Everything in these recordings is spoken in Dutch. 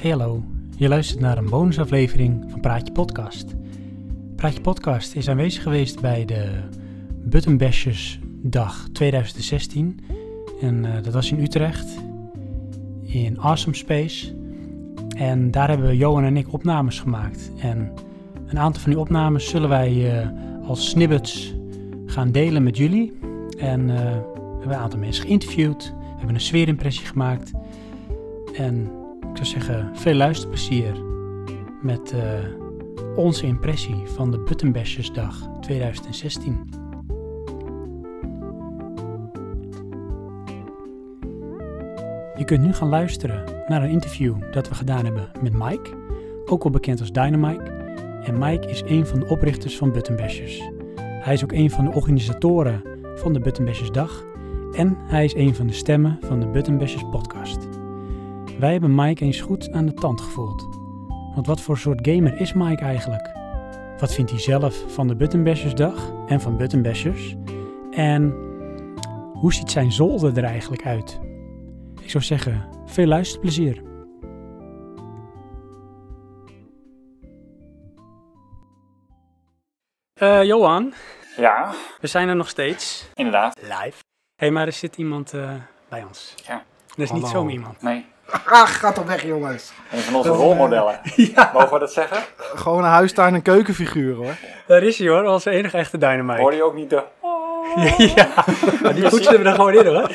Hey hallo, je luistert naar een bonusaflevering van Praatje Podcast. Praatje Podcast is aanwezig geweest bij de Button Bashers Dag 2016. En eh, dat was in Utrecht, in Awesome Space. En daar hebben Johan en ik opnames gemaakt. En een aantal van die opnames zullen wij eh, als snippets gaan delen met jullie. En eh, we hebben een aantal mensen geïnterviewd, we hebben een sfeerimpressie gemaakt. En ik zou zeggen, veel luisterplezier met eh, onze impressie van de Buttonbashersdag 2016. Je kunt nu gaan luisteren naar een interview dat we gedaan hebben met Mike, ook wel bekend als Dynamike. En Mike is een van de oprichters van Buttonbashers. Hij is ook een van de organisatoren van de Buttonbashersdag en hij is een van de stemmen van de Buttonbashers podcast. Wij hebben Mike eens goed aan de tand gevoeld. Want wat voor soort gamer is Mike eigenlijk? Wat vindt hij zelf van de Buttonbashersdag en van Buttonbashers? En hoe ziet zijn zolder er eigenlijk uit? Ik zou zeggen, veel luisterplezier. Eh, Johan, Ja, we zijn er nog steeds. inderdaad. Live. Hé, hey, maar er zit iemand eh, bij ons. Ja. Dat is niet zomaar iemand. Nee, Ah, gaat toch weg, jongens. een van onze rolmodellen. ja, Mogen we dat zeggen? Gewoon een huistuin- en keukenfiguur, hoor. daar is hij hoor, onze enige echte dynamite. Hoor je ook niet de... ja, maar die poetsen we er gewoon in hoor.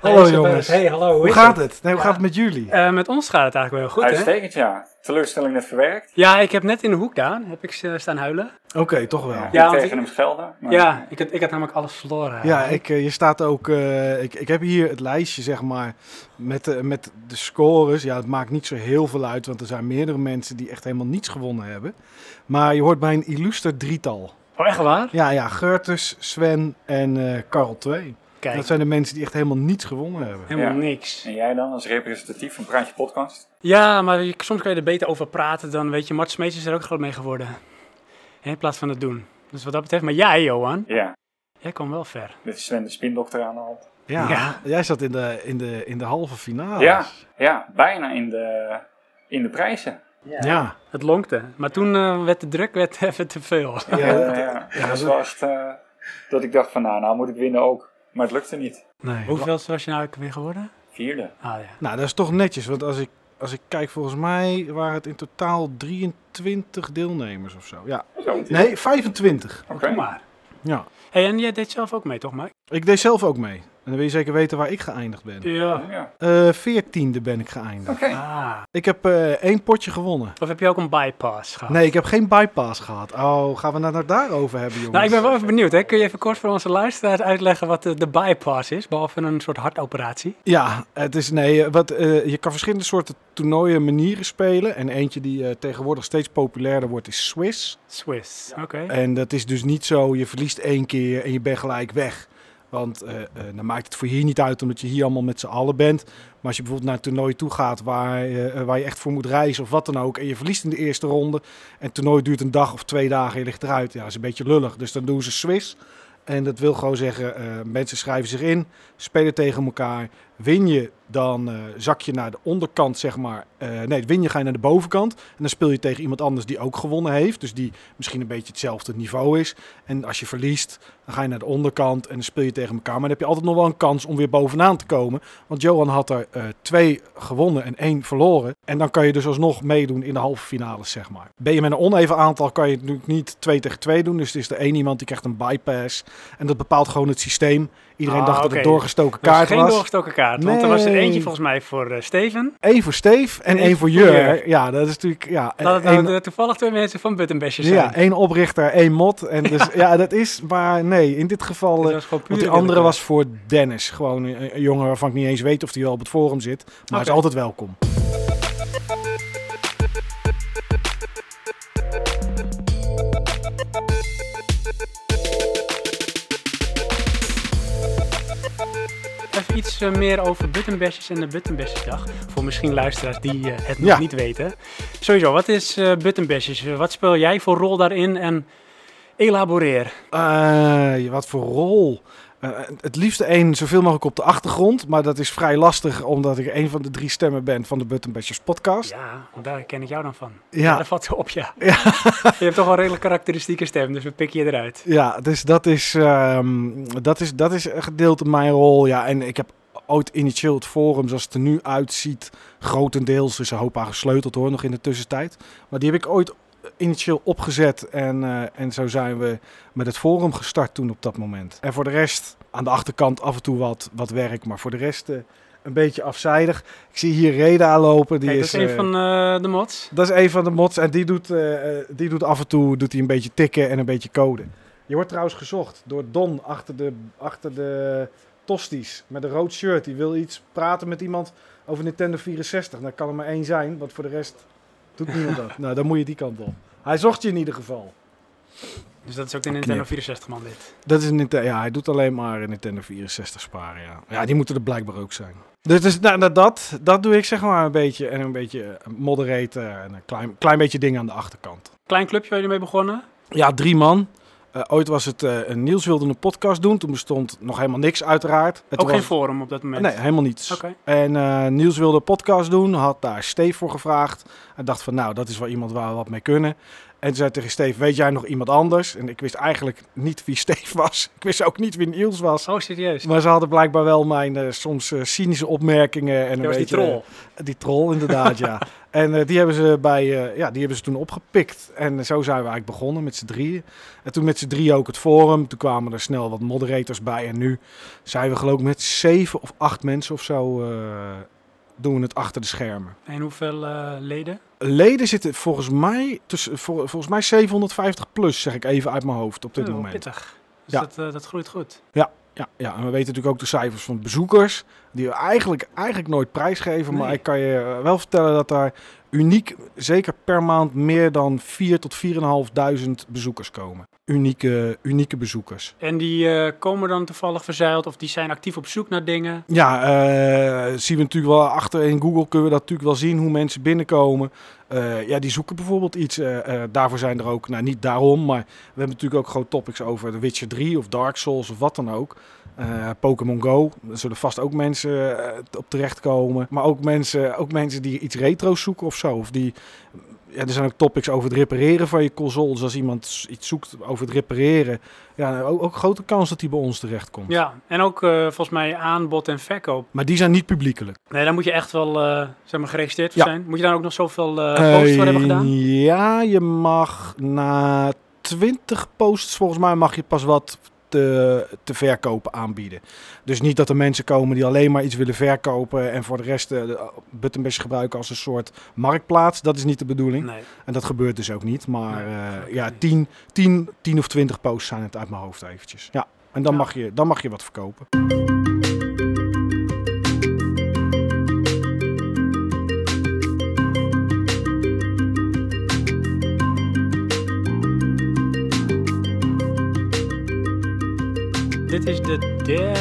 Hallo, Hey, jongens. Hey, hallo. Hoe gaat het? Nee, hoe gaat het met jullie? Eh, met ons gaat het eigenlijk wel goed, hè? Uitstekend, ja. Teleurstelling net verwerkt. Ja, ik heb net in de hoek daar, heb ik eh, staan huilen. Oké, toch wel. Ja, Ja, tegen ik- hem schelden. maar- Ja, ik had, ik had namelijk alles verloren. Ja, ik, eh, je staat ook. eh, ik, ik heb hier het lijstje, zeg maar, met de, met de scores. Ja, het maakt niet zo heel veel uit, want er zijn meerdere mensen die echt helemaal niets gewonnen hebben. Maar je hoort bij een illuster drietal. Oh, echt waar? Ja, ja, Gertus, Sven en eh Karel 2. Kijk, Dat zijn de mensen die echt helemaal niets gewonnen hebben. helemaal Ja. niks. En jij dan als representatief van Praatje Podcast? Ja, maar je- soms kan je er beter over praten dan, weet je, Mart Smeets is er ook groot mee geworden. Hè, In plaats van het doen. Dus wat dat betreft, maar jij, Johan, Ja, jij kwam wel ver. dit is Sven de spindokter aan de hand. Ja, Ja. jij zat in de, in de, in de halve finale. Ja, ja, bijna in de, in de prijzen. Ja. Het lonkte. Maar toen eh, werd de druk werd even te veel. Ja, Ja, dat- ja. ja, dat dat- was echt eh, dat ik dacht van nou, nou moet ik winnen ook. Maar het lukte niet. Nee. Hoeveel was je nou weer geworden? Vierde. Ah ja. Nou, dat is toch netjes, want als ik, als ik kijk, volgens mij waren het in totaal 23 deelnemers of zo. Ja. Zo. Nee, 25. Oké. Maar. Ja. Hey, en jij deed zelf ook mee, toch, Mike? Ik deed zelf ook mee. En dan wil je zeker weten waar ik geëindigd ben. Ja. Ja. Eh veertiende ben ik geëindigd. Oké. Ah. Ik heb eh, één potje gewonnen. Of heb je ook een bypass gehad? Nee, ik heb geen bypass gehad. Oh, gaan we het nou daarover hebben, jongens? Nou, ik ben wel even benieuwd. Hè? Kun je even kort voor onze luisteraars uitleggen wat de, de bypass is? Behalve een soort hartoperatie. Ja, het is nee. Wat, eh, je kan verschillende soorten toernooien manieren spelen. En eentje die eh, tegenwoordig steeds populairder wordt is Swiss. Swiss. Oké. En dat is dus niet zo, je verliest één keer en je bent gelijk weg. Want eh, eh, dan maakt het voor hier niet uit omdat je hier allemaal met z'n allen bent. Maar als je bijvoorbeeld naar een toernooi toe gaat waar, eh, waar je echt voor moet reizen of wat dan ook. En je verliest in de eerste ronde. En het toernooi duurt een dag of twee dagen en je ligt eruit. Ja, dat is een beetje lullig. Dus dan doen ze Swiss. En dat wil gewoon zeggen, mensen schrijven zich in, spelen tegen elkaar. Win je, dan eh, zak je naar de onderkant, zeg maar. Eh, nee, win je, ga je naar de bovenkant. En dan speel je tegen iemand anders die ook gewonnen heeft. Dus die misschien een beetje hetzelfde niveau is. En als je verliest, dan ga je naar de onderkant en dan speel je tegen elkaar. Maar dan heb je altijd nog wel een kans om weer bovenaan te komen. Want Johan had er eh, twee gewonnen en één verloren. En dan kan je dus alsnog meedoen in de halve finales, zeg maar. Ben je met een oneven aantal, kan je het natuurlijk niet twee tegen twee doen. Dus het is er één iemand die krijgt een bypass. En dat bepaalt gewoon het systeem. Iedereen Ah, dacht dat het doorgestoken Dat was kaart geen was. doorgestoken kaart. Want er was er eentje volgens mij voor eh, Steven. Eén voor Steve en één voor Jur. Ja, dat is natuurlijk... Ja, Dat het nou toevallig twee mensen van Buttonbashers zijn. ja, één oprichter, één mod. En dus, ja, dat is... Maar nee, in dit geval... Dus dat was gewoon Want die andere was voor Dennis. Gewoon een, een jongen waarvan ik niet eens weet of hij wel op het forum zit. Maar hij is altijd welkom. Iets eh, meer over Buttonbashers en de Buttonbashersdag. Voor misschien luisteraars die eh, het nog Ja. niet weten. Sowieso, wat is Buttonbashers? Eh, Wat speel jij voor rol daarin? En elaboreer. Wat voor rol? Eh, het liefste één zoveel mogelijk op de achtergrond. Maar dat is vrij lastig omdat ik een van de drie stemmen ben van de Button Bashers podcast. Ja, want daar ken ik jou dan van. Ja. Ja, dat valt zo op, ja. Ja. je hebt toch wel een redelijk karakteristieke stem, dus we pikken je eruit. Ja, dus dat is, ehm, dat, is, dat is een gedeelte mijn rol. Ja, en ik heb ooit initieel het forum, zoals het er nu uitziet, grotendeels is een hoop aan gesleuteld hoor, nog in de tussentijd. Maar die heb ik ooit initieel opgezet en, eh, en zo zijn we met het forum gestart toen op dat moment. En voor de rest, aan de achterkant af en toe wat, wat werk, maar voor de rest eh, een beetje afzijdig. Ik zie hier Reda lopen, die Kijk, is... dat is een eh, van de mods. dat is een van de mods en die doet, die doet af en toe doet hij een beetje tikken en een beetje code. Je wordt trouwens gezocht door Don achter de, achter de tosties met een rood shirt. Die wil iets praten met iemand over Nintendo 64. Nou kan er maar één zijn, want voor de rest doet niemand dat. nou, dan moet je die kant op. Hij zocht je in ieder geval. Dus dat is ook de Nintendo Knip. 64 man dit. Dat is een Nintendo, ja, hij doet alleen maar een Nintendo 64 sparen, ja. Ja, die moeten er blijkbaar ook zijn. Dus, dus nou, nou, dat, dat doe ik zeg maar een beetje. En een beetje eh, moderaten en een klein, klein beetje dingen aan de achterkant. Klein clubje waar jullie mee begonnen. Ja, drie man. Eh, ooit was het, een Niels wilde een podcast doen. Toen bestond nog helemaal niks uiteraard. Het ook was- geen forum op dat moment. Nee, helemaal niets. En eh, Niels wilde een podcast doen, had daar Steve voor gevraagd. En dacht van, nou, dat is wel iemand waar we wat mee kunnen. En toen zei tegen Steve, weet jij nog iemand anders? En ik wist eigenlijk niet wie Steve was. Ik wist ook niet wie Niels was. Oh, serieus? Maar ze hadden blijkbaar wel mijn eh, soms eh, cynische opmerkingen. En een Dat was die beetje, troll. eh, die troll, inderdaad, ja. En eh, die, hebben ze bij, eh, ja, die hebben ze toen opgepikt. En eh, zo zijn we eigenlijk begonnen met z'n drieën. En toen met z'n drieën ook het forum. Toen kwamen er snel wat moderators bij. En nu zijn we geloof ik met zeven of acht mensen of zo eh, doen we het achter de schermen. En hoeveel eh, leden? Leden zitten volgens mij, tussen, vol- volgens mij 750 plus, zeg ik even uit mijn hoofd op dit Oh, moment. Pittig. Dus Ja. dat, eh, dat groeit goed. Ja, ja, en we weten natuurlijk ook de cijfers van bezoekers. Die we eigenlijk, eigenlijk nooit prijsgeven. Maar ik kan je eh, wel vertellen dat daar uniek, zeker per maand, meer dan 4 tot 4.500 bezoekers komen. Unieke, unieke bezoekers. En die eh, komen dan toevallig verzeild of die zijn actief op zoek naar dingen. Ja, eh, zien we natuurlijk wel achter in Google kunnen we dat natuurlijk wel zien hoe mensen binnenkomen. Eh, ja, die zoeken bijvoorbeeld iets. daarvoor zijn er ook, nou niet daarom, maar we hebben natuurlijk ook gewoon topics over The Witcher 3 of Dark Souls of wat dan ook. Eh, Pokémon Go, daar zullen vast ook mensen eh, op terechtkomen. Maar ook mensen, ook mensen die iets retro's zoeken of zo. Of die, ja, er zijn ook topics over het repareren van je console. Dus als iemand iets zoekt over het repareren, ja, ook, ook grote kans dat die bij ons terechtkomt. Ja, en ook eh, volgens mij aanbod en verkoop. Maar die zijn niet publiekelijk. Nee, daar moet je echt wel eh, zeg maar, geregistreerd voor Ja. zijn. Moet je dan ook nog zoveel posts voor hebben gedaan? Ja, je mag na 20 posts volgens mij mag je pas wat te, te verkopen aanbieden. Dus niet dat er mensen komen die alleen maar iets willen verkopen en voor de rest uh, Buttonbash gebruiken als een soort marktplaats. Dat is niet de bedoeling. Nee. En dat gebeurt dus ook niet. Maar eh, ja, 10, 10, 10 of 20 posts zijn het uit mijn hoofd eventjes. Ja. En dan, Ja. mag je, dan mag je wat verkopen.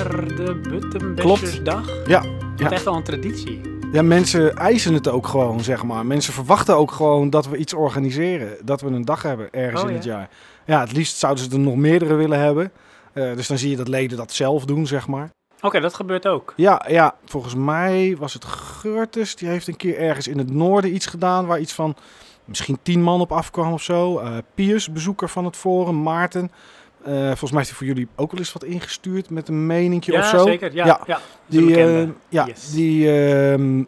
Derde Buttonbashers Klopt. dag. Ja, Wat ja. echt wel een traditie. Ja, mensen eisen het ook gewoon, zeg maar. Mensen verwachten ook gewoon dat we iets organiseren. Dat we een dag hebben ergens Oh, in ja? het jaar. Ja, het liefst zouden ze er nog meerdere willen hebben. Eh, dus dan zie je dat leden dat zelf doen, zeg maar. Oké, dat gebeurt ook. Ja, ja, volgens mij was het Geurtes. Die heeft een keer ergens in het noorden iets gedaan waar iets van misschien tien man op afkwam of zo. Eh Piers, bezoeker van het forum, Maarten. Eh, volgens mij heeft hij voor jullie ook wel eens wat ingestuurd met een meningje Ja, of zo. zeker. Ja, Ja. ja. Die, bekende. eh, ja, Yes. die, ehm,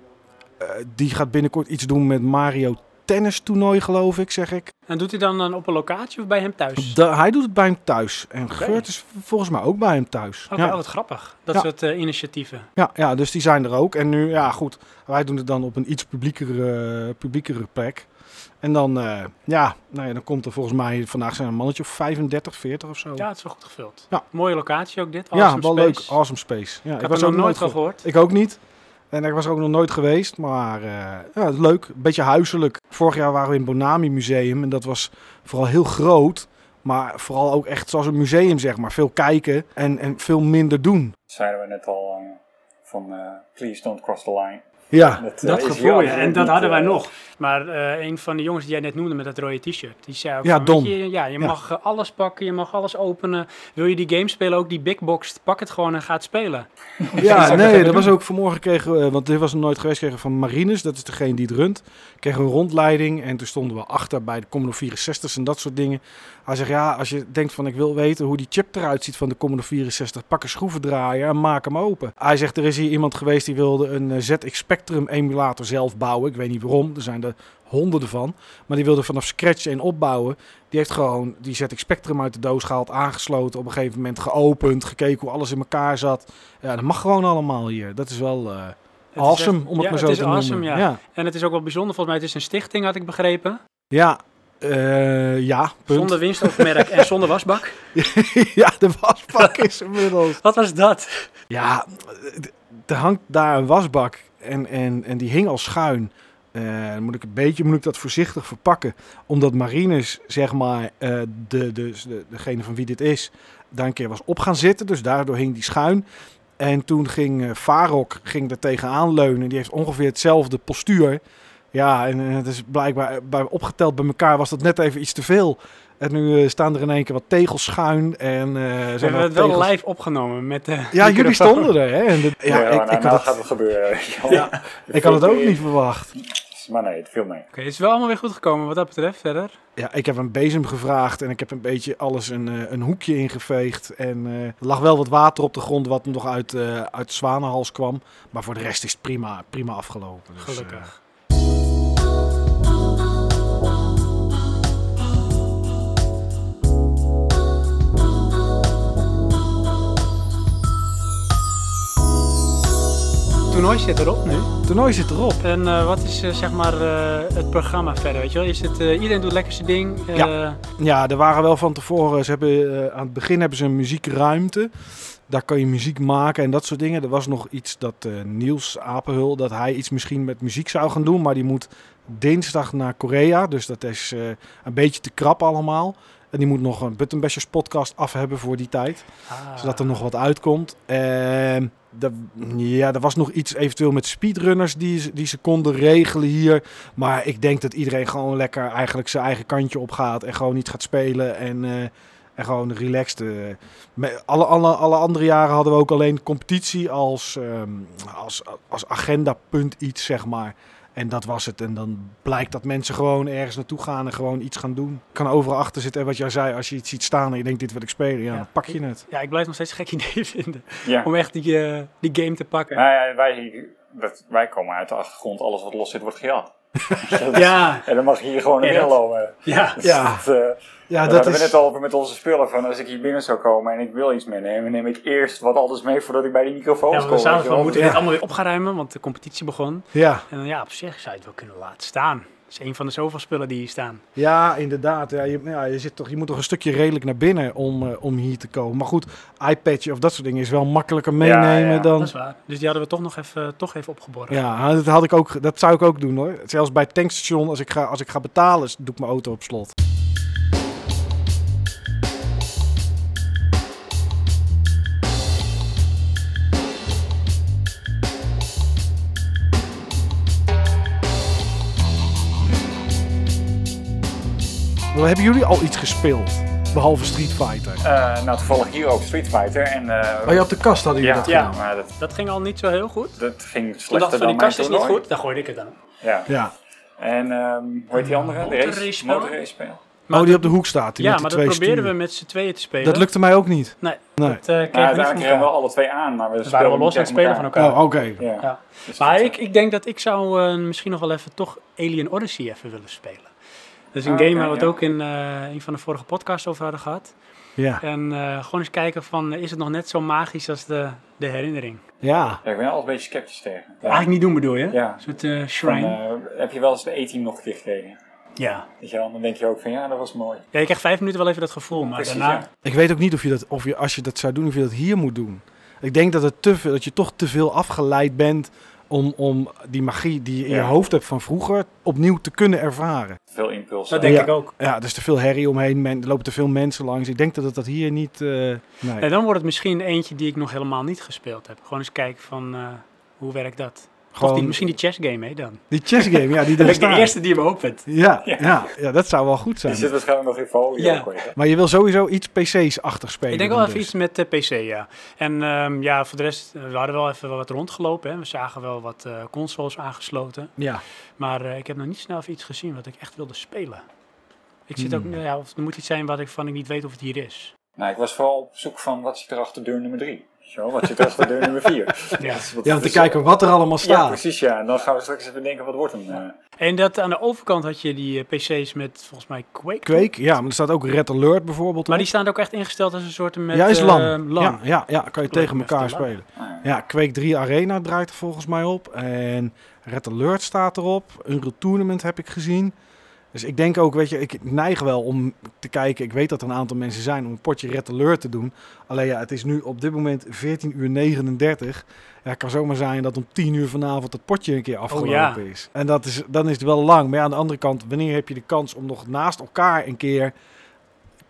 eh, die gaat binnenkort iets doen met Mario Tennis toernooi, geloof ik, zeg ik. En doet hij dan, dan op een locatie of bij hem thuis? Hij doet het bij hem thuis. En Oké. Geurt is volgens mij ook bij hem thuis. Oké, ja. oh, wat grappig. Dat Ja. soort eh, initiatieven. Ja, ja, dus die zijn er ook. En nu, ja goed, wij doen het dan op een iets publiekere, publiekere plek. En dan, eh, ja, nou ja, dan komt er volgens mij, vandaag zijn er een mannetje of 35, 40 of zo. Ja, het is wel goed gevuld. Ja. Mooie locatie ook dit. Ja, Awesome wel space. leuk. Awesome Space. Ja, Ik heb er nog nooit van ge- gehoord. Ik ook niet. En ik was er ook nog nooit geweest, maar eh, ja, het is leuk. Een beetje huiselijk. Vorig jaar waren we in het Bonami Museum en dat was vooral heel groot. Maar vooral ook echt zoals een museum, zeg maar. Veel kijken en, en veel minder doen. Zeiden we net al eh, van eh, please don't cross the line. Ja, Dat, eh, Dat gevoel, ja. En dat hadden wij eh, nog. Maar eh, een van de jongens die jij net noemde met dat rode t-shirt, die zei ook Ja, van, Don. je, ja, je Ja. mag alles pakken, je mag alles openen. Wil je die game spelen, ook die big box, pak het gewoon en ga het spelen. Ja, nee, dat was ook vanmorgen kregen we, want dit was nog nooit geweest, kregen we van Marines, dat is degene die het runt, kregen we een rondleiding en toen stonden we achter bij de Commodore 64's en dat soort dingen. Hij zegt, ja, als je denkt van ik wil weten hoe die chip eruit ziet van de Commodore 64, pak een schroevendraaier en maak hem open. Hij zegt, er is hier iemand geweest die wilde een eh, ZX Spectrum emulator zelf bouwen. Ik weet niet waarom, er zijn er honderden van. Maar die wilde vanaf scratch een opbouwen. Die heeft gewoon die ZX Spectrum uit de doos gehaald, aangesloten, op een gegeven moment geopend, gekeken hoe alles in elkaar zat. Ja, dat mag gewoon allemaal hier. Dat is wel eh Het awesome, echt- om het ja, maar zo het is te noemen. awesome, ja. ja. En het is ook wel bijzonder, volgens mij het is een stichting, had ik begrepen. Ja, eh, ja, punt. Zonder winstoogmerk en zonder wasbak. ja, de wasbak is inmiddels. Wat was dat? Ja, er hangt daar een wasbak en, en, en die hing al schuin. Eh, moet ik een beetje moet ik dat voorzichtig verpakken. Omdat Marines, zeg maar, eh, de, de, de, degene van wie dit is, daar een keer was op gaan zitten. Dus daardoor hing die schuin. En toen ging Farok ging er tegenaan leunen. Die heeft ongeveer hetzelfde postuur. Ja, en eh, het is blijkbaar bij, opgeteld bij elkaar was dat net even iets te veel. En nu eh, staan er in één keer wat tegels schuin. En, eh We hebben het wel live opgenomen met de Ja, jullie stonden er, hè? En de- Ja, ja, ik, nou, ik, nou had gaat het, het gebeuren. Ja, ik had het ook niet verwacht. Maar nee, het viel mee. Oké, het is wel allemaal weer goed gekomen wat dat betreft verder. Ja, ik heb een bezem gevraagd en ik heb een beetje alles een, eh, een hoekje ingeveegd. En eh, er lag wel wat water op de grond wat nog uit, eh uit de zwanenhals kwam. Maar voor de rest is het prima, prima afgelopen. Dus, eh, Gelukkig. Toernooi zit erop nu. het toernooi zit erop. En eh, wat is eh, zeg maar eh, het programma verder? Weet je wel? Is het, iedereen doet lekker zijn ding. Ja. Ja, er waren wel van tevoren. Ze hebben, aan het begin hebben ze een muziekruimte. Daar kan je muziek maken en dat soort dingen. Er was nog iets dat Niels Apenhul, dat hij iets misschien met muziek zou gaan doen. Maar die moet dinsdag naar Korea. Dus dat is een beetje te krap allemaal. En die moet nog een Buttonbashers podcast af hebben voor die tijd. ah. Zodat er nog wat uitkomt. Er- ja, er was nog iets eventueel met speedrunners die, die ze konden regelen hier. Maar ik denk dat iedereen gewoon lekker eigenlijk zijn eigen kantje op gaat. En gewoon niet gaat spelen. En, eh, en gewoon relaxed. eh. Alle, alle, alle andere jaren hadden we ook alleen competitie als, ehm, als, als agendapunt iets, zeg maar. En dat was het. En dan blijkt dat mensen gewoon ergens naartoe gaan en gewoon iets gaan doen. Kan overal achter zitten. En wat jij zei, als je iets ziet staan en je denkt dit wil ik spelen, ja, Ja. dan pak je het. Ja, ik blijf nog steeds een gek idee vinden. Ja. Om echt die, eh, die game te pakken. Nou ja, wij, dat, wij komen uit de achtergrond. Alles wat los zit, wordt gejat. Ja, En dan mag je hier gewoon binnen lopen. ja. Dus Ja. dat, eh, Ja, daar dat hadden we is... net al over met onze spullen. Van als ik hier binnen zou komen en ik wil iets meenemen, neem ik eerst wat alles mee voordat ik bij die microfoons Ja, kom. we moeten we Ja. dit allemaal weer op gaan ruimen, want de competitie begon. Ja, En dan ja, op zich zou je het wel kunnen laten staan. Is een van de zoveel spullen die hier staan. ja inderdaad. Ja, je, ja, je, zit toch, je moet toch een stukje redelijk naar binnen om, eh, om hier te komen. Maar goed, iPadje of dat soort dingen is wel makkelijker Ja, meenemen ja. dan... Dat is waar. Dus die hadden we toch nog even, toch even opgeborgen. Ja, dat, had ik ook, dat zou ik ook doen hoor. Zelfs bij het tankstation, als ik ga, als ik ga betalen, doe ik mijn auto op slot. Hebben jullie al iets gespeeld? Behalve Street Fighter. Eh, nou, toevallig hier ook Street Fighter. En, eh, Oh, je op de kast hadden jullie ja, dat ja, gedaan? maar dat, Dat ging al niet zo heel goed. dat ging slechter dan die mijn kast is niet goed. Dan gooide ik het dan. Ja. Ja. En ehm hoe heet die andere? De race? spel? Motorrace spel. Maar oh, die op de hoek staat. Die ja, met maar die dat probeerden sturen. we met z'n tweeën te spelen. Dat lukte mij ook niet. Nee, Nee. dat eh kregen Nou, we niet uiteindelijk van kregen we elkaar. alle twee aan, maar we, We waren wel los aan het spelen van elkaar. Oh, oké. Ja. Ja. Dus Maar ik, ik denk dat ik zou misschien nog wel even toch Alien Odyssey even willen spelen. Dat is een Ah, game waar we het ook in eh, een van de vorige podcasts over hadden gehad. Ja. En eh, gewoon eens kijken van, is het nog net zo magisch als de, de herinnering? Ja. Ja, ik ben altijd een beetje sceptisch tegen. Ja. Eigenlijk niet doen bedoel je? Ja. Een soort eh, Van, shrine. heb je wel eens de E-team nog een keer gekregen? ja. Weet je wel, dan denk je ook van ja, dat was mooi. ja, je krijgt vijf minuten wel even dat gevoel, maar Precies, daarna... ja. Ik weet ook niet of je dat, of je, als je dat zou doen, of je dat hier moet doen. Ik denk dat, het te veel, dat je toch te veel afgeleid bent om, om die magie die je in je hoofd hebt van vroeger opnieuw te kunnen ervaren. Veel impuls. Dat denk Ja. ik ook. Ja, er is te veel herrie omheen, men, er lopen te veel mensen langs. Ik denk dat het dat hier niet... eh, nee. En dan wordt het misschien eentje die ik nog helemaal niet gespeeld heb. Gewoon eens kijken van, eh, hoe werkt dat? Of die, misschien die chess game, hè, dan. Die chess game, ja, die Dat is de eerste die hem opent. Ja, Ja. ja. Ja, dat zou wel goed Die zijn. zit waarschijnlijk nog in folie Ja. ook. Maar je wil sowieso iets PC's-achtig spelen. Ik denk wel even dus. iets met de PC, ja. En ehm, ja, voor de rest, eh, we hadden wel even wat rondgelopen. Hè. We zagen wel wat eh, consoles aangesloten. Ja, Maar eh, ik heb nog niet snel even iets gezien wat ik echt wilde spelen. Ik zit ook, Hmm. ja, of er moet iets zijn wat ik van ik niet weet of het hier is. Nou, ik was vooral op zoek van wat zit er achter deur nummer 3. Zo, wat zit er achter deur nummer 4? Ja. ja om te kijken wat er allemaal Ja, staat. precies, ja. En dan gaan we straks even denken, wat wordt hem? eh. En dat aan de overkant had je die eh, PC's met volgens mij Quake. Quake, ja, maar er staat ook Red Alert bijvoorbeeld Maar op. die staan ook echt ingesteld als een soort met ja, is eh, LAN. LAN. Ja, ja, ja, kan je tegen elkaar spelen. Ah, ja. Ja, Quake 3 Arena draait er volgens mij op. En Red Alert staat erop. Unreal Tournament heb ik gezien. Dus ik denk ook, weet je, ik neig wel om te kijken. Ik weet dat er een aantal mensen zijn om een potje Red Alert te doen. Alleen ja, het is nu op dit moment 14 uur 39. Ja, het kan zomaar zijn dat om 10 uur vanavond het potje een keer afgelopen ja. is. En dat is, dan is het wel lang. Maar ja, aan de andere kant, wanneer heb je de kans om nog naast elkaar een keer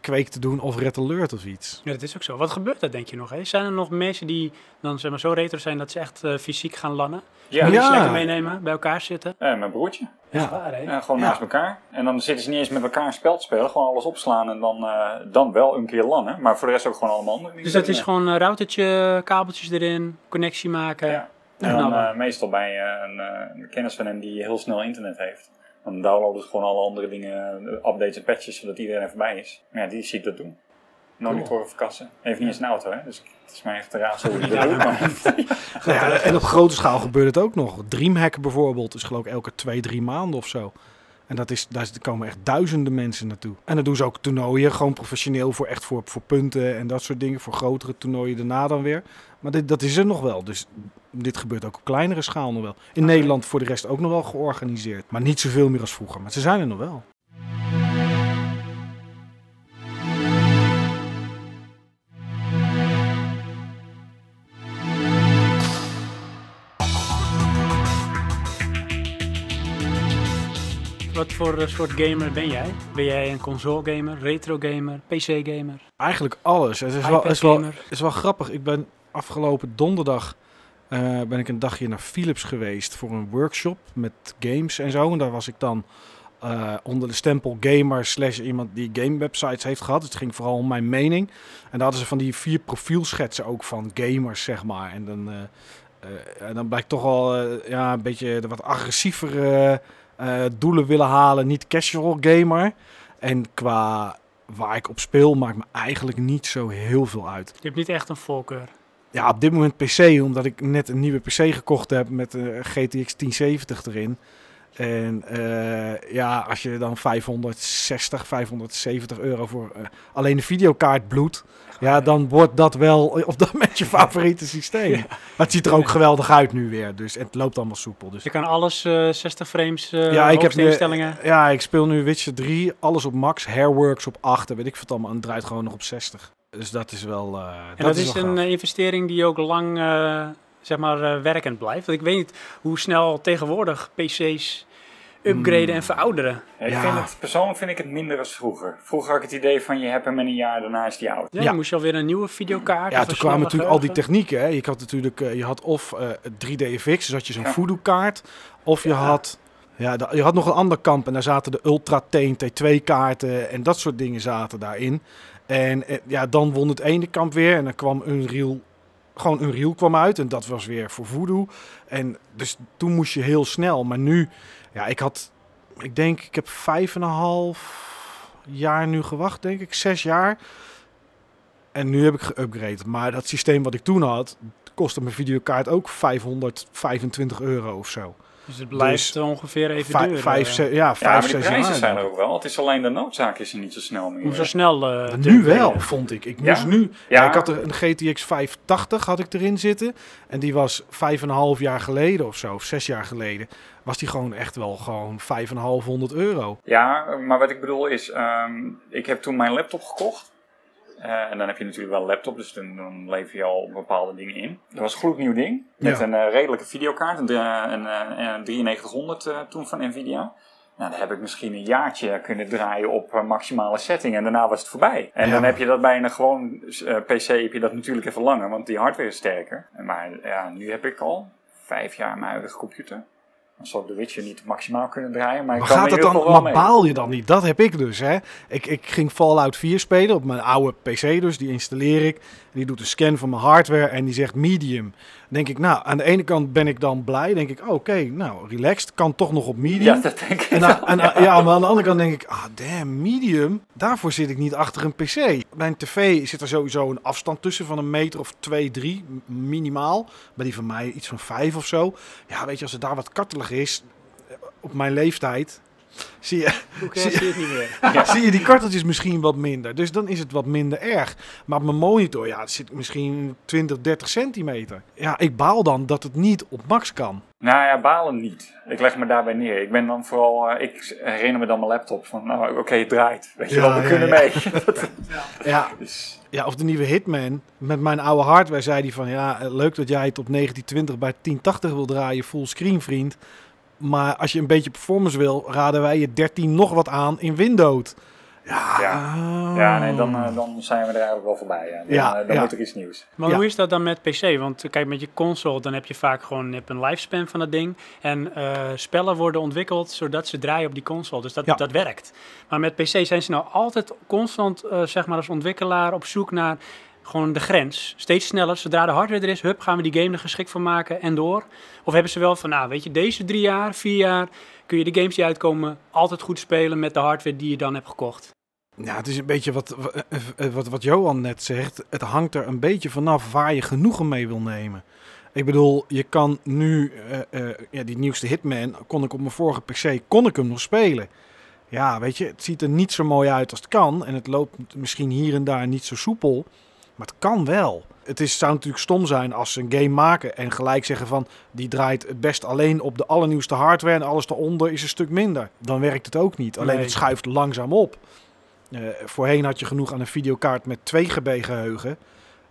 Quake te doen of Red Alert of iets? Ja, dat is ook zo. Wat gebeurt er denk je nog? Hè? Zijn er nog mensen die dan zeg maar, zo retro zijn dat ze echt eh, fysiek gaan lannen? Ja, Die Ja. lekker meenemen, bij elkaar zitten? Eh, mijn broertje. Ja. Waar, hè? Ja, gewoon Ja. naast elkaar. En dan zitten ze niet eens met elkaar een spel te spelen. Gewoon alles opslaan en dan, eh, dan wel een keer lannen. Maar voor de rest ook gewoon allemaal andere dingen. Dus dat is gewoon een routertje, kabeltjes erin, connectie maken. Ja. En dan meestal bij een, eh, een kennis van hem die heel snel internet heeft. Dan downloaden ze gewoon alle andere dingen, updates en patches, zodat iedereen er voorbij is. Maar ja, die zie ik dat doen. Monitoren verkassen. Heeft niet eens een auto, hè? Dus het is mij echt hoe die Nou ja, en op grote schaal gebeurt het ook nog. Dreamhack bijvoorbeeld is geloof ik elke twee, drie maanden of zo. En dat is, daar komen echt duizenden mensen naartoe. En dan doen ze ook toernooien, gewoon professioneel voor echt voor, voor punten en dat soort dingen. Voor grotere toernooien daarna dan weer. Maar dit, dat is er nog wel. Dus dit gebeurt ook op kleinere schaal nog wel. In Nederland voor de rest ook nog wel georganiseerd. Maar niet zoveel meer als vroeger. Maar ze zijn er nog wel. Wat voor eh, soort gamer ben jij? Ben jij een console gamer, retro gamer, PC gamer, Eigenlijk alles. Het is wel, het is wel? Het is wel grappig. Ik ben afgelopen donderdag eh, ben ik een dagje naar Philips geweest voor een workshop met games en zo. En daar was ik dan eh, onder de stempel gamer slash iemand die game websites heeft gehad. Het ging vooral om mijn mening. En daar hadden ze van die vier profielschetsen ook van gamers, zeg maar. En dan, eh, en dan blijkt toch al ja, een beetje de wat agressievere doelen willen halen. Niet casual gamer. En qua waar ik op speel maakt me eigenlijk niet zo heel veel uit. Je hebt niet echt een voorkeur. Ja, op dit moment PC, omdat ik net een nieuwe PC gekocht heb met een GTX 1070 erin. En eh, ja, als je dan 560, 570 euro voor eh, alleen de videokaart bloedt, ja, dan wordt dat wel op dat moment je favoriete systeem. Ja. Maar het ziet er ook geweldig uit nu weer, dus en het loopt allemaal soepel. Dus Je kan alles eh 60 frames, eh Ja, ik heb instellingen. ja, ik speel nu Witcher 3, alles op max, Hairworks op 8, en weet ik wat allemaal, en het draait gewoon nog op 60. Dus dat is wel. eh, En dat, is, een gaaf. eh, investering die ook lang eh, zeg maar, eh, werkend blijft. Want ik weet niet hoe snel tegenwoordig PC's upgraden Hmm. en verouderen. Ja, ik Ja. vind het, persoonlijk vind ik het minder als vroeger. Vroeger had ik het idee van je hebt hem in een jaar, daarna is die oud. Ja, Ja. dan moest je alweer een nieuwe videokaart. Ja, toen kwamen natuurlijk al die technieken. Hè. Je had natuurlijk, je had of eh 3DFX, dus had je zo'n Ja. voodoo kaart, of je Ja. had, ja, je had nog een ander kamp en daar zaten de Ultra Teen T2 kaarten en dat soort dingen zaten daarin. En eh, ja, dan won het ene kamp weer en dan kwam Unreal, gewoon Unreal kwam uit en dat was weer voor voodoo. En dus toen moest je heel snel, maar nu, ja, ik had, ik denk, ik heb vijf en een half jaar nu gewacht, denk ik, zes jaar. En nu heb ik geüpgrade. Maar dat systeem wat ik toen had, kostte mijn videokaart ook 525 euro of zo. Dus het blijft ongeveer even Vijf, duren. vijf, eh, ze- ja, Ja, vijf, maar die zes prijzen jaar. zijn er ook wel. Het is alleen de noodzaak is er niet zo snel meer. Om zo snel eh, Nu wel, vond ik. Ik Ja? moest nu... Ja. Ja, ik had er een GTX 580 had ik erin zitten. En die was vijf en een half jaar geleden of zo, of zes jaar geleden. Was die gewoon echt wel gewoon 5,500 euro. Ja, maar wat ik bedoel is, ehm, ik heb toen mijn laptop gekocht. Eh, en dan heb je natuurlijk wel een laptop, dus dan, dan lever je al bepaalde dingen in. Dat was een gloednieuw ding, met Ja. een eh, redelijke videokaart, een, eh, een, eh, een 9300 eh, toen van Nvidia. Nou, dan heb ik misschien een jaartje kunnen draaien op maximale setting en daarna was het voorbij. En Ja. dan heb je dat bij een gewoon PC heb je dat natuurlijk even langer, want die hardware is sterker. Maar ja, nu heb ik al vijf jaar mijn huidige computer. Zal de Witcher niet maximaal kunnen draaien, maar ik Maar kan gaat het dan, maar mee. baal je dan niet? Dat heb ik dus, hè. Ik, ik ging Fallout 4 spelen op mijn oude PC dus, die installeer ik. En die doet een scan van mijn hardware en die zegt medium. Denk ik, nou, aan de ene kant ben ik dan blij. denk ik, oh, oké, nou, relaxed, kan toch nog op medium. Ja, dat denk ik En, dan- en, ja, maar aan de andere kant denk ik, ah damn, medium, daarvoor zit ik niet achter een pc. Bij een tv zit er sowieso een afstand tussen van een meter of twee, drie, minimaal. Bij die van mij iets van vijf of zo. Ja, weet je, als het daar wat karteliger is, op mijn leeftijd, zie je, Zie- je het niet meer? zie je die karteltjes misschien wat minder. Dus dan is het wat minder erg. Maar op mijn monitor, ja, het zit misschien 20, 30 centimeter. Ja, ik baal dan dat het niet op max kan. Nou ja, balen niet. Ik leg me daarbij neer. Ik ben dan vooral, eh, ik herinner me dan mijn laptop van, nou oké, het draait. Weet je Ja, wel, we ja, kunnen ja. mee. Ja, dus, Ja, of de nieuwe Hitman. Met mijn oude hardware zei hij van... Ja, eh, leuk dat jij het op 1920 bij 1080 wil draaien, fullscreen vriend. Maar als je een beetje performance wil, raden wij je 13 nog wat aan in Windows. Ja, ja, nee, dan, eh, dan zijn we er eigenlijk wel voorbij. Ja. Dan, Ja, eh, dan ja. moet er iets nieuws. Maar Ja. hoe is dat dan met PC? Want eh, kijk, met je console, dan heb je vaak gewoon je hebt een lifespan van dat ding. En eh, spellen worden ontwikkeld zodat ze draaien op die console. Dus dat, Ja. dat werkt. Maar met PC zijn ze nou altijd constant, eh, zeg maar als ontwikkelaar, op zoek naar gewoon de grens. Steeds sneller. Zodra de hardware er is, hup, gaan we die game er geschikt voor maken en door. Of hebben ze wel van, nou weet je, deze drie jaar, vier jaar, kun je de games die uitkomen altijd goed spelen met de hardware die je dan hebt gekocht. Ja, het is een beetje wat, wat, wat, wat Johan net zegt. Het hangt er een beetje vanaf waar je genoegen mee wil nemen. Ik bedoel, je kan nu, eh, eh, ja, die nieuwste Hitman, kon ik op mijn vorige PC, kon ik hem nog spelen. Ja, weet je, het ziet er niet zo mooi uit als het kan. En het loopt misschien hier en daar niet zo soepel. Maar het kan wel. Het is, zou natuurlijk stom zijn als ze een game maken en gelijk zeggen van... die draait het best alleen op de allernieuwste hardware... en alles eronder is een stuk minder. Dan werkt het ook niet. Alleen Nee. het schuift langzaam op. Eh, voorheen had je genoeg aan een videokaart met 2 GB geheugen.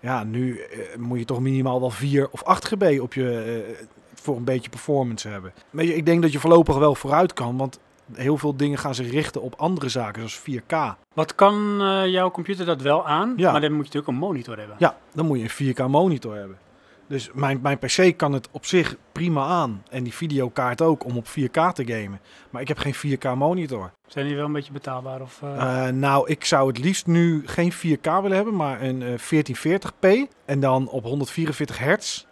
Ja, nu eh, moet je toch minimaal wel 4 of 8 GB op je, eh, voor een beetje performance hebben. Je, ik denk dat je voorlopig wel vooruit kan, want heel veel dingen gaan zich richten op andere zaken, zoals 4K. Wat kan eh, jouw computer dat wel aan? Ja. Maar dan moet je natuurlijk een monitor hebben. Ja, dan moet je een 4K monitor hebben. Dus mijn, mijn PC kan het op zich prima aan. En die videokaart ook om op 4K te gamen. Maar ik heb geen 4K monitor. Zijn die wel een beetje betaalbaar? Of, eh, Eh, nou, ik zou het liefst nu geen 4K willen hebben, maar een eh, 1440p. En dan op 144 hertz.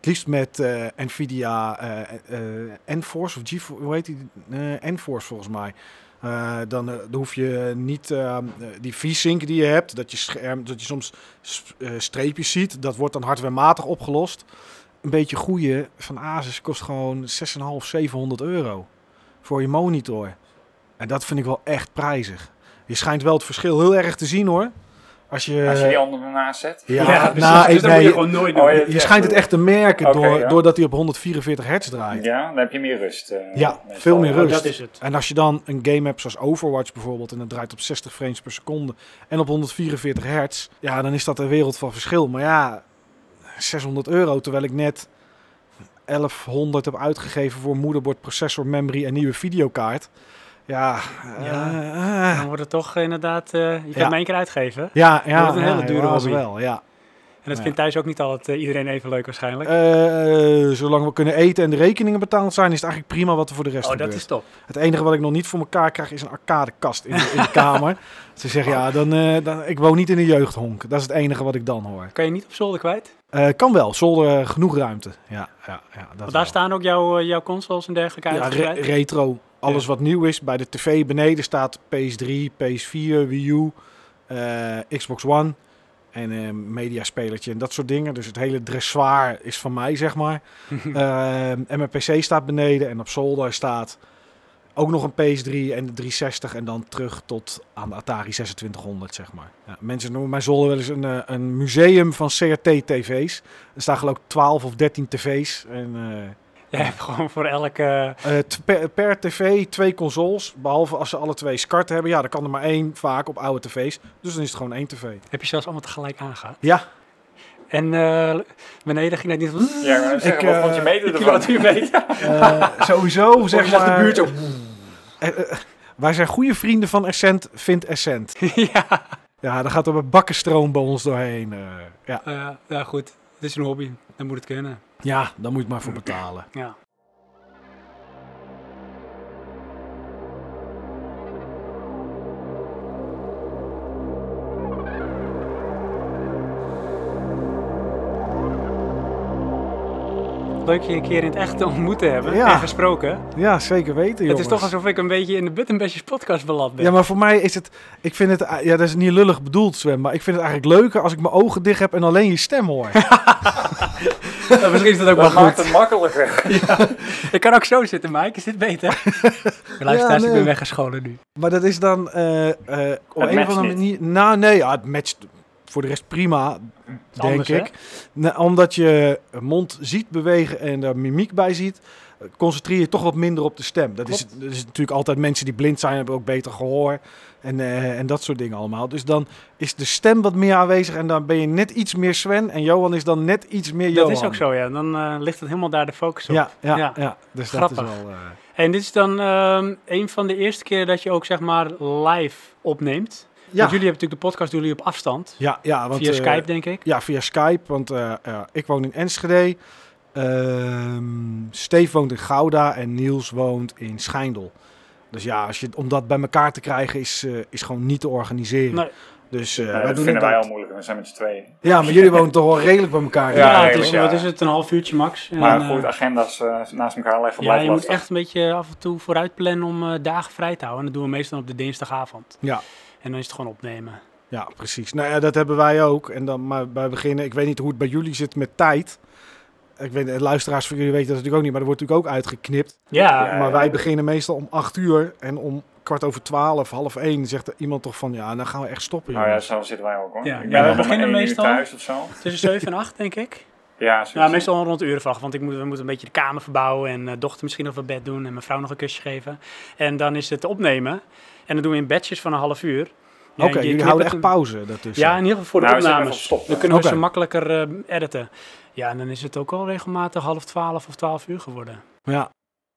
Het liefst met eh, Nvidia eh eh, Enforce of GeForce, hoe heet die? Eh, Enforce volgens mij. Eh, dan, eh, dan hoef je niet eh, die V-Sync die je hebt, dat je, scherm, dat je soms eh, streepjes ziet. Dat wordt dan hardwarematig opgelost. Een beetje goede van Asus kost gewoon 6,5, 700 euro voor je monitor. En dat vind ik wel echt prijzig. Je schijnt wel het verschil heel erg te zien hoor. Als je, Als je die andere ernaast zet. ja, precies. nou, dus nee, moet je gewoon nooit Oh, doen. je schijnt het echt te merken door, ja. doordat hij op 144 hertz draait. Ja, dan heb je meer rust. eh, Ja, meestal. veel meer Oh, rust. dat is het. En als je dan een game hebt zoals Overwatch bijvoorbeeld en dat draait op 60 frames per seconde en op 144 hertz, ja, dan is dat een wereld van verschil. Maar ja, 600 euro terwijl ik net 1100 heb uitgegeven voor moederbord, processor, memory en nieuwe videokaart. Ja, Ja. eh, Dan wordt het toch inderdaad, eh, je kan Ja. maar één keer uitgeven. ja, ja, wordt een hele ja, dure hobby. wel, ja. En dat Ja. vindt thuis ook niet altijd eh, iedereen even leuk waarschijnlijk. Zolang we kunnen eten en de rekeningen betaald zijn, is het eigenlijk prima wat er voor de rest oh, dat gebeurt. is top. Het enige wat ik nog niet voor elkaar krijg is een arcadekast in de, in de kamer. Ze zeggen ja, dan, eh, dan, ik woon niet in een jeugdhonk. Dat is het enige wat ik dan hoor. Kan je niet op zolder kwijt? Kan wel, zolder genoeg ruimte. Ja, ja, ja, dat Want daar wel. staan ook jouw, jouw consoles en dergelijke ja, re- uitgebreid. retro. Alles Ja. wat nieuw is. Bij de tv beneden staat PS3, PS4, Wii U, eh, Xbox One en een mediaspelertje en dat soort dingen. Dus het hele dressoir is van mij, zeg maar. Eh, en mijn PC staat beneden en op zolder staat ook nog een PS3 en de 360 en dan terug tot aan de Atari 2600, zeg maar. Ja, mensen noemen mijn zolder wel eens een, een museum van CRT-tv's. Er staan geloof ik 12 of 13 tv's en... hebt gewoon voor elke... eh, per, per tv twee consoles, behalve als ze alle twee SCART hebben. Ja, dan kan er maar één vaak op oude tv's. Dus dan is het gewoon één tv. Heb je zelfs allemaal tegelijk aangehad? Ja, En eh, beneden ging dat niet van... Ja, maar zeggen, Ik, wat vond je eh, meter ervan? eh, sowieso zeg Zeg maar... de buurt zo... wij zijn goede vrienden van Essent, vindt Essent. ja. Ja, dan gaat er een bakkenstroom bij ons doorheen. eh, ja. Eh, ja, goed. Het is een hobby. Dan moet het kunnen. Ja, daar moet je het maar voor betalen. Ja. Leuk je een keer in het echt te ontmoeten hebben Ja. en gesproken. Ja, zeker weten, Het jongens. is toch alsof ik een beetje in de Buttonbashers podcast beland ben. Ja, maar voor mij is het... Ik vind het... Ja, dat is niet lullig bedoeld, Sven. Maar ik vind het eigenlijk leuker als ik mijn ogen dicht heb en alleen je stem hoor. Ja, misschien is dat ook wel Dat maakt het makkelijker. Ik kan ook zo zitten, Mike. Is dit beter? Luisteraars, ik nee. ben weggescholen nu. maar dat is dan... eh, eh, op Het een of andere manier... Nou, nee. Ja, het matcht voor de rest prima, denk Anders, ik. Nou, omdat je mond ziet bewegen en er mimiek bij ziet... concentreer je toch wat minder op de stem. Dat is, dat is natuurlijk altijd mensen die blind zijn, hebben ook beter gehoor. En, eh, en dat soort dingen allemaal. Dus dan is de stem wat meer aanwezig en dan ben je net iets meer Sven. En Johan is dan net iets meer Johan. Dat is ook zo, ja. Dan eh, ligt het helemaal daar de focus op. Ja, ja, Ja. ja. Dus Grappig. dat is wel... eh, En dit is dan ehm, een van de eerste keren dat je ook zeg maar live opneemt. ja, Want jullie hebben natuurlijk de podcast doen jullie op afstand. ja, ja, want, via Skype, denk ik. Ja, via Skype, want ik woon in Enschede. Ehm Steve woont in Gouda en Niels woont in Schijndel. Dus ja, als je, om dat bij elkaar te krijgen is, eh, is gewoon niet te organiseren. Nee. Dus eh, Nee, wij dat doen vinden wij al moeilijk. We zijn met z'n tweeën. Ja, maar jullie wonen toch wel redelijk bij elkaar. Ja, Ja, het redelijk, is, ja. wat is het, een half uurtje max. En, Maar eh, goed, agenda's eh, naast elkaar leggen ja, je moet echt een beetje af en toe vooruit plannen om eh, dagen vrij te houden. En dat doen we meestal op de dinsdagavond. Ja. En dan is het gewoon opnemen. Ja, precies. Nou ja, dat hebben wij ook. En dan maar bij beginnen, ik weet niet hoe het bij jullie zit met tijd. Ik weet, de luisteraars van jullie weten dat natuurlijk ook niet, maar er wordt natuurlijk ook uitgeknipt. Ja, maar wij beginnen meestal om 8 uur en om kwart over 12, half 1 zegt er iemand toch van ja, dan gaan we echt stoppen. Nou ja, zo zitten wij ook hoor. Ja. We beginnen één uur meestal- thuis of zo. tussen 7 en 8 denk ik. Ja. Ja, meestal rond de uur van acht, want ik moet, we moeten een beetje de kamer verbouwen en eh, dochter misschien nog wat bed doen en mijn vrouw nog een kusje geven. En dan is het opnemen en dat doen we in batches van een half uur. Ja, Oké, jullie knipt houden echt pauze daartussen. Ja, in ieder geval voor de Nou, opnames. stop, Dan kunnen we Oké. ze makkelijker eh, editen. Ja, en dan is het ook al regelmatig half twaalf of twaalf uur geworden. Ja.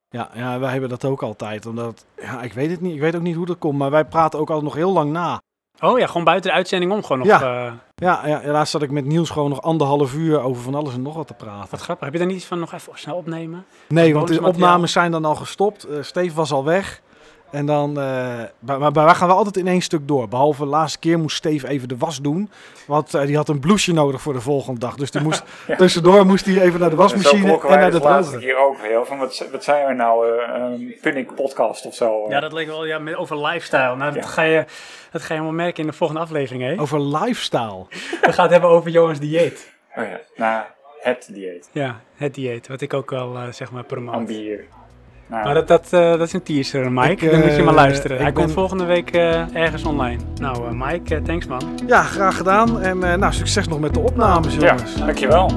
Ja, ja, wij hebben dat ook altijd. Omdat, ja, ik weet het niet. Ik weet ook niet hoe dat komt. Maar wij praten ook altijd nog heel lang na. Oh ja, gewoon buiten de uitzending om gewoon nog. Ja. eh, Ja, ja, laatst zat ik met Niels gewoon nog anderhalf uur over van alles en nog wat te praten. wat grappig. Heb je daar niet iets van nog even snel opnemen? Nee, want de opnames zijn dan al gestopt. Eh Steve was al weg. En dan, eh, maar, maar wij gaan wel altijd in één stuk door. Behalve de laatste keer moest Steve even de was doen. Want eh, die had een blouseje nodig voor de volgende dag. Dus die moest, Ja. tussendoor moest hij even naar de En zo wasmachine en wij naar de droger. keer ook weer. Van wat, wat zijn we nou? eh, een Punic podcast of zo? eh? Ja, dat leek wel ja, over lifestyle. Nou, dat, Ja. ga je, dat ga je helemaal merken in de volgende aflevering. Hè? Over lifestyle. We gaan het hebben over Johans dieet. Oh ja, nou, het dieet. Ja, het dieet. Wat ik ook wel zeg maar promote. Ambier. Nou, Maar dat, dat, eh, dat is een teaser, Mike. Ik, Dan moet je maar eh, luisteren. Hij komt ben- volgende week eh, ergens online. Nou, eh, Mike, thanks man. Ja, graag gedaan. En eh, nou, succes nog met de opnames, ja, jongens. dankjewel.